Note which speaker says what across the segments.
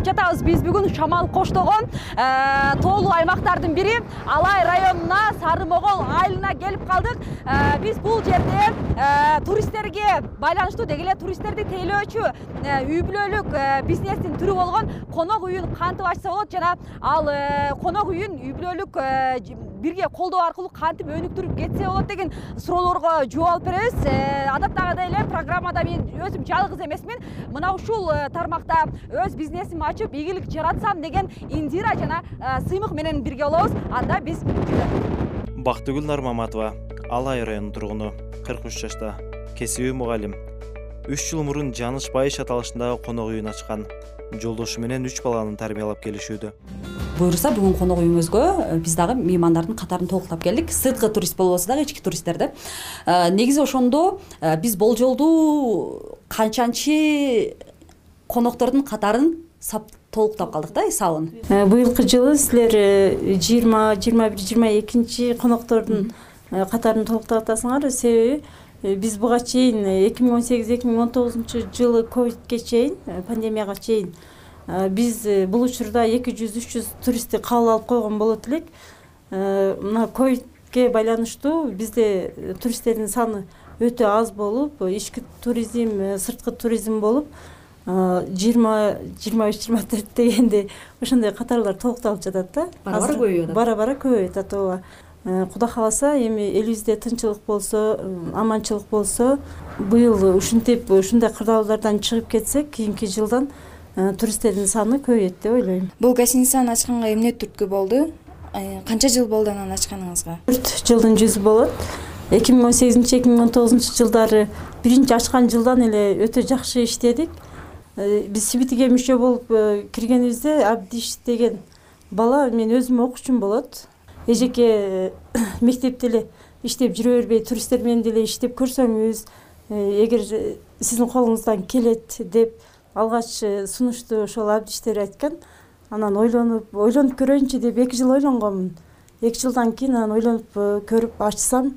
Speaker 1: болуп жатабыз. Биз бүгүн шамал коштогон э, тоолуу аймактардын бири алай районуна сары могол айылына келип калдык. Э, биз бул жерде э, туристтерге байланыштуу деги эле туристтерди тейлөөчү үй бүлөлүк бизнестин түрү болгон конок үйүн кантип ачса болот жана ал конок үйүн үй бүлөлүк бирге колдоо аркылуу кантип өнүктүрүп кетсе болот деген суроолорго жооп алып беребиз адаттагыдай эле программада мен өзүм жалгыз эмесмин. Мына ушул тармакта өз бизнесимди ачып ийгилик жаратсам деген индира жана сыймык менен бирге болобуз. Анда биз
Speaker 2: бактыгүл нармаматова алай районунун тургуну кырк үч жашта кесиби мугалим. Үч жыл мурун жаныч байыш аталышындагы конок үйүн ачкан. Жолдошу менен үч баланы тарбиялап келишүүдө
Speaker 1: буюрса бүгүн конок үйүңүзгө э, биз дагы меймандардын катарын толуктап келдик. Сырткы турист болбосо дагы ички туристтер да. Э, негизи ошондо э, биз болжолдуу канчанчы коноктордун катарын толуктап калдык да эсабын
Speaker 3: быйылкы жылы силер жыйырма жыйырма бир жыйырма экинчи коноктордун катарын толуктап атасыңар. Себеби биз буга чейин эки миң он сегиз эки миң он тогузунчу жылы ковидке чейин пандемияга чейин биз э, бул учурда эки жүз үч жүз туристти кабыл алып койгон болот элек. Э, мына ковидке байланыштуу бизде э, туристтердин саны өтө аз болуп ички туризм сырткы туризм болуп жыйырма жыйырма үч жыйырма төрт дегенде ошондой катарлар толукталып жатат да.
Speaker 1: Бара бара көбөйүп атат.
Speaker 3: Бара бара көбөйүп атат ооба. Кудай кааласа эми элибизде тынччылык болсо аманчылык болсо быйыл ушинтип ушундай кырдаалдардан чыгып кетсек кийинки жылдан Э, туристтердин саны көбөйөт деп ойлойм.
Speaker 4: Бул гостиницаны ачканга эмне түрткү болду? Э, канча жыл болду анан ачканыңызга?
Speaker 3: Төрт жылдын жүзү болот. Эки миң он сегизинчи эки миң он тогузунчу жылдары биринчи ачкан жылдан эле өтө жакшы иштедик э, биз сибитиге мүчө болуп киргенибизде абдиш деген бала мен өзүм окуучум болот. Эжеке мектепте эле иштеп жүрө бербей туристтер менен деле иштеп көрсөңүз эгер сиздин колуңуздан келет деп алгач э, сунушту ошол абдиштер айткан анан ойлонуп ойлонуп көрөйүнчү деп эки жыл ойлонгонмун. Эки жылдан кийин анан ойлонуп э, көрүп ачсам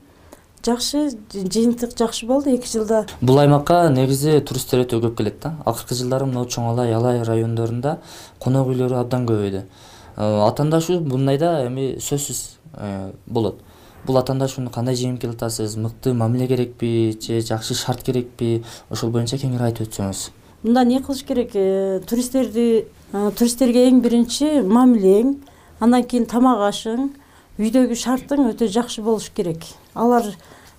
Speaker 3: жакшы жыйынтык жакшы болду. Эки жылда
Speaker 5: бул аймакка негизи туристтер өтө көп келет да. Акыркы жылдары мына чоң алай алай райондорунда конок үйлөрү абдан көбөйдү э, атаандашуу мындайда эми сөзсүз болот. Бул атаандашууну кандай жеңип келатасыз? Мыкты мамиле керекпи же жакшы шарт керекпи? Ошол боюнча кеңири айтып өтсөңүз
Speaker 3: мында эмне кылыш керек? Э, туристтерди э, туристтерге эң биринчи мамилең андан кийин тамак ашың үйдөгү шартың өтө жакшы болуш керек. Алар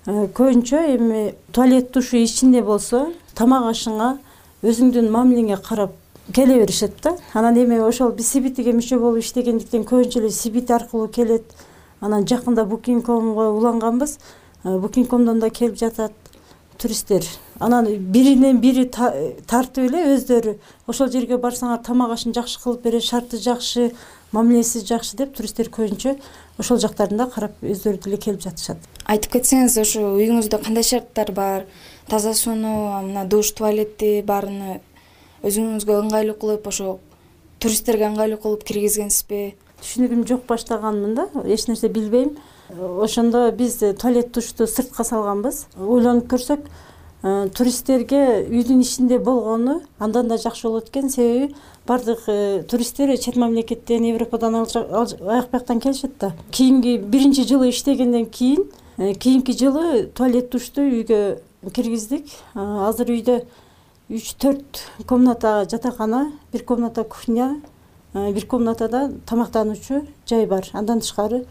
Speaker 3: э, көбүнчө эми туалет душу ичинде болсо тамак ашыңа өзүңдүн мамилеңе карап келе беришет да. Анан эми ошол биз сибитиге мүчө болуп иштегендиктен көбүнчө эле сибит аркылуу келет. Анан жакында букинг комго уланганбыз. Букинг комдон да келип жатат туристтер анан биринен бири тартып эле өздөрү ошол жерге барсаңар тамак ашын жакшы кылып берет шарты жакшы мамилеси жакшы деп туристтер көбүнчө ошол жактарын да карап өздөрү деле келип жатышат.
Speaker 4: Айтып кетсеңиз ошо үйүңүздө кандай шарттар бар? Таза сууну мына душ туалетти баарыны өзүңүзгө ыңгайлуу кылып ошо туристтерге ыңгайлуу кылып киргизгенсизби?
Speaker 3: Түшүнүгүм жок баштаганмын да эч нерсе билбейм. Ошондо биз туалет душту сыртка салганбыз. Ойлонуп көрсөк туристтерге үйдүн ичинде болгону андан да жакшы болот экен. Себеби баардык э, туристтер чет мамлекеттен европадан аяк бияктан келишет да. Кийинки биринчи жылы иштегенден кийин э, кийинки жылы туалет душту үйгө киргиздик. Азыр үйдө үч төрт комната жатакана бир комната кухня бир комнатада тамактануучу жай бар. Андан тышкары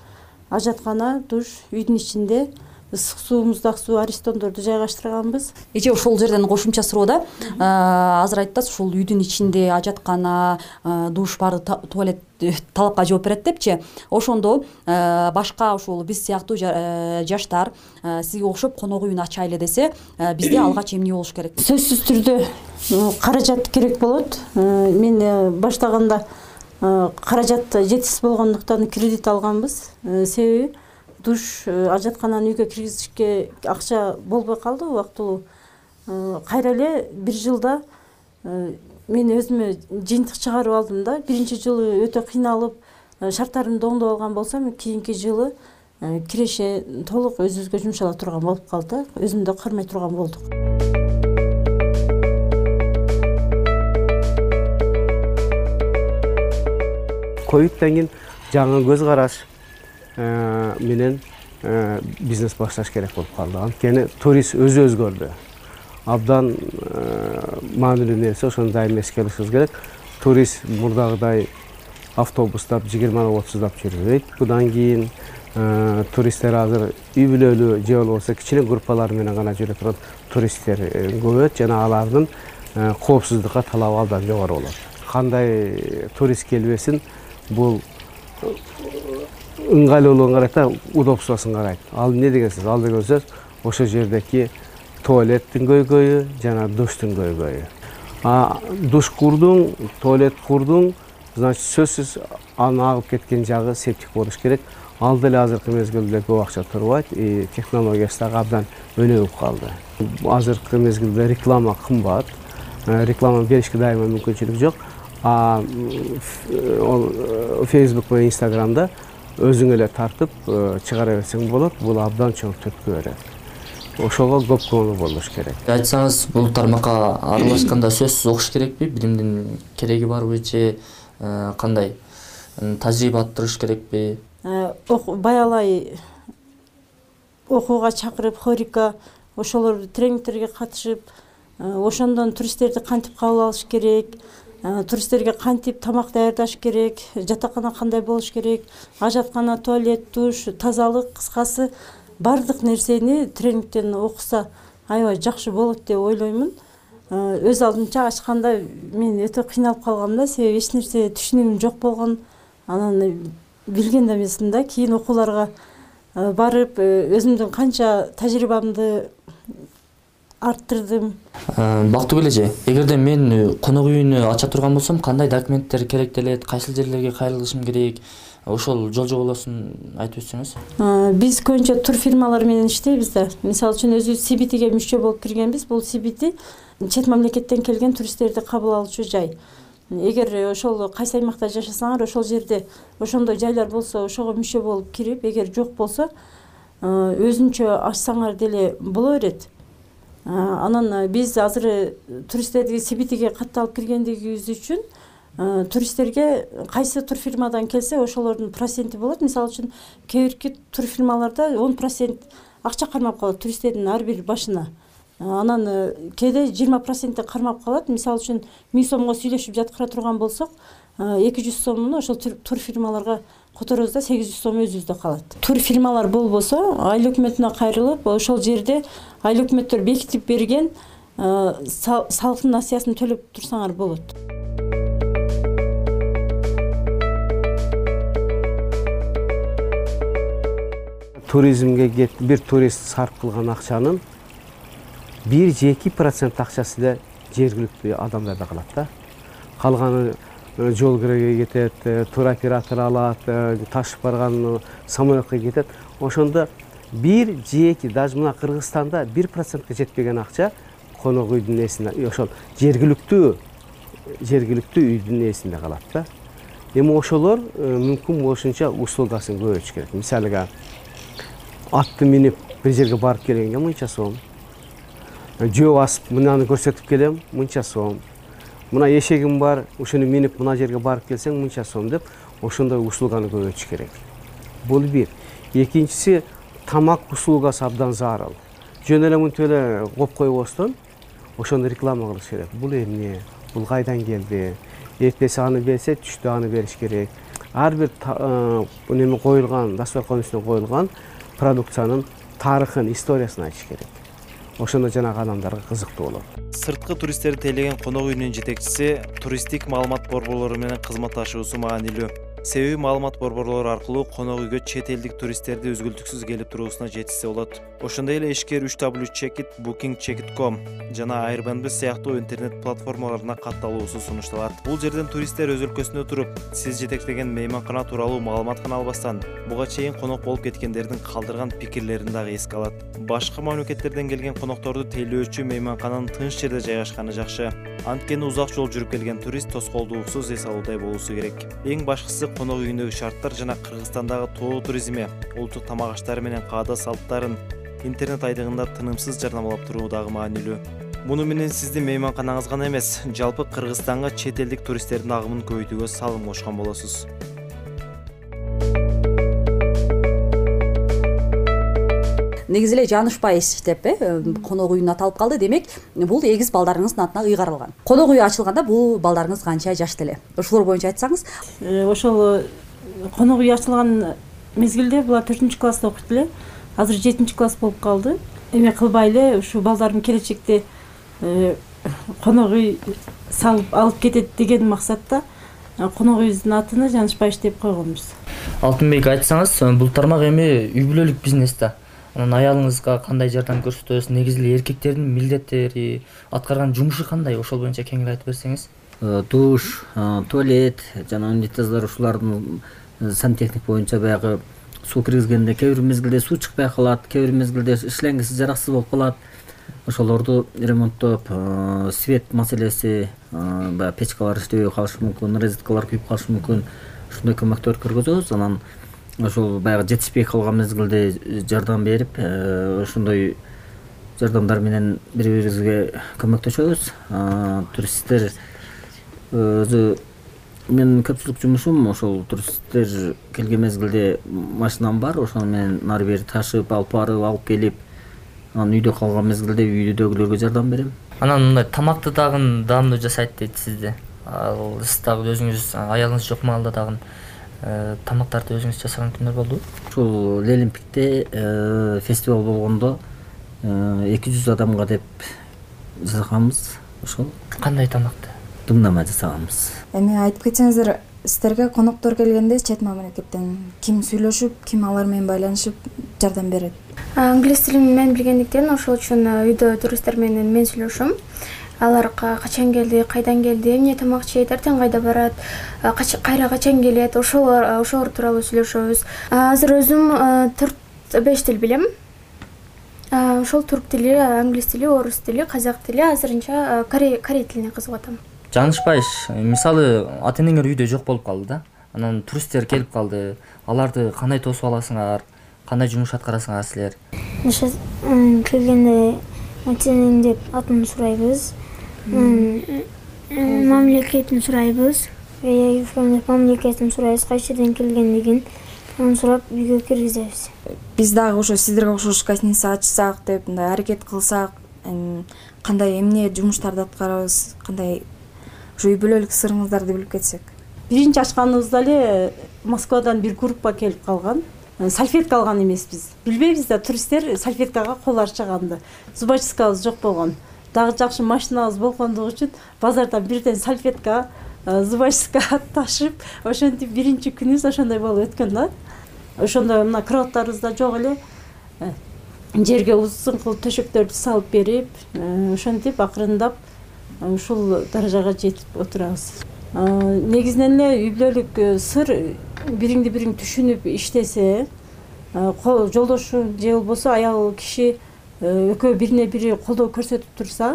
Speaker 3: ажаткана душ үйдүн ичинде ысык суубузду ак суу аристондорду жайгаштырганбыз.
Speaker 1: Эже ошол жерден кошумча суроо да. Азыр айтып ушул үйдүн ичинде ажаткана душ бар туалет э, талапка жооп берет депчи. Ошондо э, башка ушул биз сыяктуу э, жаштар сизге окшоп конок үйүн ачайлы десе бизде алгач эмне болуш керек?
Speaker 3: Сөзсүз түрдө каражат керек болот. Мен баштаганда каражат жетишсиз болгондуктан кредит алганбыз. Себеби душ э, ажаткананы үйгө киргизишке акча болбой калды. Убактылуу э, кайра эле бир жылда э, мен өзүмө жыйынтык чыгарып алдым да. Биринчи жылы өтө кыйналып шарттарымды оңдоп алган болсом кийинки жылы киреше толук өзүбүзгө жумшала турган болуп калды. Да өзүмдү кармай турган болдук.
Speaker 6: Андан кийин жаңы көз караш менен бизнес башташ керек болуп калды. Анткени турист өзү өзгөрдү. Абдан маанилүү нерсе ошону дайыма эске алышыбыз керек. Турист мурдагыдай автобустап жыйырма отуздап жүрбөйт. Будан кийин туристтер азыр үй бүлөлүү же болбосо кичине группалар менен гана жүрө турган туристтер көбөйөт жана алардын коопсуздукка талабы абдан жогору болот. Кандай турист келбесин бул ыңгайлуулугун карайт да удобствосун карайт. Ал эмне деген сөз ал деген сөз ошол жердеки туалеттин көйгөйү жана душтун көйгөйү. Душ курдуң туалет курдуң значит сөзсүз анын агып кеткен жагы септик болуш керек. Ал деле азыркы мезгилде көп акча турбайт и технологиясы дагы абдан өнүгүп калды. Азыркы мезгилде реклама кымбат. Реклама беришке дайыма мүмкүнчүлүк жок. А фейсбук менен инстаграмда өзүң эле тартып чыгара берсең болот бул абдан чоң түрткү берет ошого көп көңүл бурулуш керек.
Speaker 5: Айтсаңыз бул тармакка аралашканда сөзсүз окуш керекпи? Билимдин кереги барбы же кандай? Тажрыйба арттырыш керекпи?
Speaker 3: Баягылай окууга чакырып хорика ошолор тренингтерге катышып ошондон туристтерди кантип кабыл алыш керек туристтерге кантип тамак даярдаш керек жатакана кандай болуш керек ажаткана туалет душ тазалык кыскасы баардык нерсени тренингден окуса аябай жакшы болот деп ойлоймун. Өз алдымча ачканда мен өтө кыйналып калгам да себеби эч нерсе түшүнүгүм жок болгон. Анан билген да эмесмин да кийин окууларга барып өзүмдүн канча тажрыйбамды арттырдым.
Speaker 5: Бактыгүл эже эгерде мен конок үйүнү ача турган болсом кандай документтер керектелет кайсыл жерлерге кайрылышым керек? Ошол жол жоболосун айтып өтсөңүз.
Speaker 3: Биз көбүнчө тур фирмалар менен иштейбиз да. Мисалы үчүн өзүбүз сибитиге мүчө болуп киргенбиз. Бул сибити чет мамлекеттен келген туристтерди кабыл алуучу жай. Эгер ошол кайсы аймакта жашасаңар ошол жерде ошондой жайлар болсо ошого мүчө болуп кирип эгер жок болсо өзүнчө ачсаңар деле боло берет анан биз азыр туристтерди сибитиге катталып киргендигибиз үчүн туристтерге кайсы турфирмадан келсе ошолордун проценти болот. Мисалы үчүн кээ бирки турфирмаларда он процент акча кармап калат туристтердин ар бир башына. Анан кээде жыйырма проценти кармап калат. Мисалы үчүн миң сомго сүйлөшүп жаткыра турган болсок эки жүз сомуну ошол турфирмаларга которобуз да сегиз жүз сом өзүбүздө калат. Турфирмалар болбосо айыл өкмөтүнө кайрылып ошол жерде айыл өкмөттөр бекитип берген салыктын насыясын төлөп турсаңар болот.
Speaker 6: Туризмге бир турист сарп кылган акчанын бир же эки процент акчасы эле жергиликтүү адамдарда калат да. Калганы э, жол киреге кетет э, туроператор алат э, ташып барган самолетко кетет. Ошондо бир же эки даже мына кыргызстанда бир процентке жетпеген акча конок үйдүн ээсине ошол жергиликтүү жергиликтүү үйдүн ээсинде калат да. Эми ошолор мүмкүн болушунча услугасын көбөйтүш керек. Мисалыга атты минип бир жерге барып келгенге мынча сом. Жөө басып мынаны көрсөтүп келем мынча сом мына эшегим бар ушуну минип мына жерге барып келсең мынча сом деп ошондой услуганы көбөйтүш керек. Бул бир. Экинчиси тамак услугасы абдан зарыл. Жөн эле мынтип эле коюп койбостон ошону реклама кылыш керек. Бул эмне? Бул кайдан келди? Эртеси аны берсе түштө аны бериш керек. Ар бир неме коюлган дасторкон үстүнө коюлган продукциянын тарыхын историясын айтыш керек ошондо жанагы адамдарга кызыктуу болот.
Speaker 2: Сырткы туристтерди тейлеген конок үйүнүн жетекчиси туристтик маалымат борборлору менен кызматташуусу маанилүү себеби маалымат борборлору аркылуу конок үйгө чет элдик туристтерди үзгүлтүксүз келип туруусуна жетишсе болот. Ошондой эле ишкер үч w чекит booking chekit com жана airbnb сыяктуу интернет платформаларына катталуусу сунушталат. Бул жерден туристтер өз өлкөсүндө туруп сиз жетектеген мейманкана тууралуу маалымат гана албастан буга чейин конок болуп кеткендердин калтырган пикирлерин дагы эске алат. Башка мамлекеттерден келген конокторду тейлөөчү мейманкананын тынч жерде жайгашканы жакшы. Анткени узак жол жүрүп келген турист тоскоолдугусуз эс алуудай болуусу керек. Эң башкысы конок үйүндөгү шарттар жана кыргызстандагы тоо туризми улуттук тамак аштары менен каада салттарын интернет айдыгында тынымсыз жарнамалап туруу дагы маанилүү. Муну менен сиздин мейманканаңыз гана эмес жалпы кыргызстанга чет элдик туристтердин агымын көбөйтүүгө салым кошкон болосуз
Speaker 1: негизи эле жаанышбаевич деп э конок үйүн аталып калды. Демек бул эгиз балдарыңыздын атына ыйгарылган. Конок үй ачылганда бул балдарыңыз канча жашта эле ушулор боюнча айтсаңыз.
Speaker 3: Э, ошол э, конок үй ачылган мезгилде булар төртүнчү класста окуйт эле азыр жетинчи класс болуп калды. Эме кылбай эле ушу балдарым келечекте э, конок үй салып алып кетет деген максатта конок үйүбүздүн атын жанышбаевич деп койгонбуз.
Speaker 5: Алтынбек айтсаңыз бул тармак эми үй бүлөлүк бизнес да анан аялыңызга кандай жардам көрсөтөсүз? Негизи эле эркектердин милдеттери аткарган жумушу кандай? Ошол боюнча кеңири айтып берсеңиз.
Speaker 7: Э, душ э, туалет жана унитаздар ушулардын э, сантехник боюнча баягы суу киргизгенде кээ бир мезгилде суу чыкпай калат кээ бир мезгилде шлангиси жараксыз болуп калат. Ошолорду ремонттоп свет маселеси баягы печкалар иштебей калышы мүмкүн розеткалар күйүп калышы мүмкүн. Ушундай көмөктөр көргөзөбүз. Анан ошол баягы жетишпей калган мезгилде жардам берип ошондой жардамдар менен бири бирибизге көмөктөшөбүз туристтер өзү менин көпчүлүк жумушум ошол туристтер келген мезгилде машинам бар. Ошону менен ары бери ташып алып барып алып келип анан үйдө калган мезгилде үйдөгүлөргө жардам берем.
Speaker 5: Анан мындай тамакты дагы даамдуу жасайт дейт сизди сиз дагы өзүңүз аялыңыз жок маалда дагы э, тамактарды өзүңүз жасаган күндөр болдубу
Speaker 7: ушул лелимпикте э, фестиваль болгондо э, эки жүз адамга деп жасаганбыз. Ошол
Speaker 5: кандай тамакты?
Speaker 7: Думнама жасаганбыз.
Speaker 4: Эми айтып кетсеңиздер сиздерге коноктор келгенде чет мамлекеттен ким сүйлөшүп ким алар менен байланышып жардам берет?
Speaker 8: Англис тилин мен билгендиктен ошол үчүн үйдө туристтер менен мен сүйлөшөм алар качан келди кайдан келди эмне тамак жейт эртең кайда барат кайра качан келет ошол ошолор тууралуу сүйлөшөбүз. Азыр өзүм төрт беш тил билем. Ошол турк тили англис тили орус тили казак тили азырынча корей тилине кызыгып атам
Speaker 5: жааныш мисалы ата энеңер үйдө жок болуп калды да. Анан туристтер келип калды. Аларды кандай тосуп аласыңар кандай жумуш аткарасыңар силер?
Speaker 8: Келгенде ата энең деп атын сурайбыз мамлекетин сурайбыз. Мамлекетин сурайбыз кайсы жерден келгендигин анан сурап үйгө киргизебиз.
Speaker 4: Биз дагы ошо сиздерге окшош гостиница ачсак деп мындай аракет кылсак кандай эмне жумуштарды аткарабыз кандай ушу үй бүлөлүк сырыңыздарды билип кетсек.
Speaker 3: Биринчи ачканыбызда эле москвадан бир группа келип калган сальфетка алган эмеспиз. Билбейбиз да туристтер сальфеткага кол ачыганды зубочисткабыз жок болгон дагы жакшы машинабыз болгондугу үчүн базардан бирден сальфетка зубочистка ташып ошентип биринчи күнүбүз ошондой болуп өткөн да. Ошондо мына кроваттарыбыз да жок эле. Жерге узун кылып төшөктөрдү салып берип ошентип акырындап ушул даражага жетип отурабыз. Негизинен эле үй бүлөлүк сыр бириңди бириң түшүнүп иштесе жолдошуң же болбосо аял киши экөө бирине бири колдоо көрсөтүп турса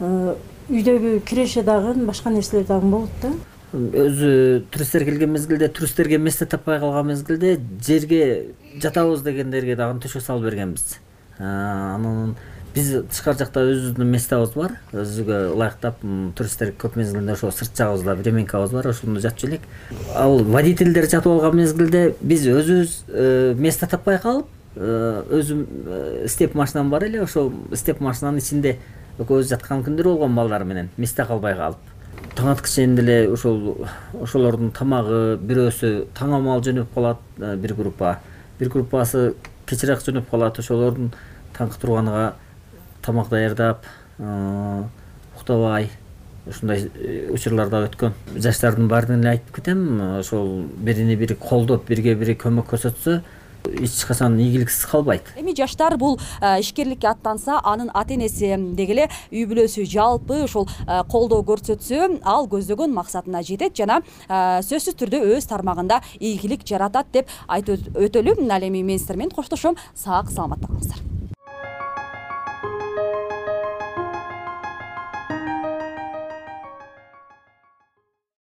Speaker 3: үйдөгү киреше дагы башка нерселер дагы болот да.
Speaker 7: Өзү туристтер келген мезгилде туристтерге место таппай калган мезгилде жерге жатабыз дегендерге дагы төшөк салып бергенбиз. Анан биз тышкары жакта өзүбүздүн местабыз бар. Өзүбүзгө ылайыктап туристтер көп мезгилинде ошо сырт жагыбызда временкабыз бар ошондо жатчу элек ал водительдер жатып алган мезгилде биз өзүбүз э, место таппай калып э, өзүм э, степ машинам бар эле ошол степ машинанын ичинде экөөбүз жаткан күндөр болгон балдар менен место калбай калып таң аткыча эле ошол ошолордун тамагы бирөөсү таң амал жөнөп калат бир группа. Бир группасы кечирээк жөнөп калат ошолордун таңкы турганга тамак даярдап уктабай ушундай э, учурлар да өткөн жаштардын баардыгын эле айтып кетем. Ошол бирине бири колдоп бирге бири көмөк көрсөтсө эч качан ийгиликсиз калбайт.
Speaker 1: Эми жаштар бул ишкерликке аттанса анын ата энеси деги эле үй бүлөсү жалпы ушул колдоо көрсөтсө ал көздөгөн максатына жетет жана сөзсүз түрдө өз тармагында ийгилик жаратат деп айтып өтөлү. Ал эми мен сиздер менен коштошом. Сак саламатта калыңыздар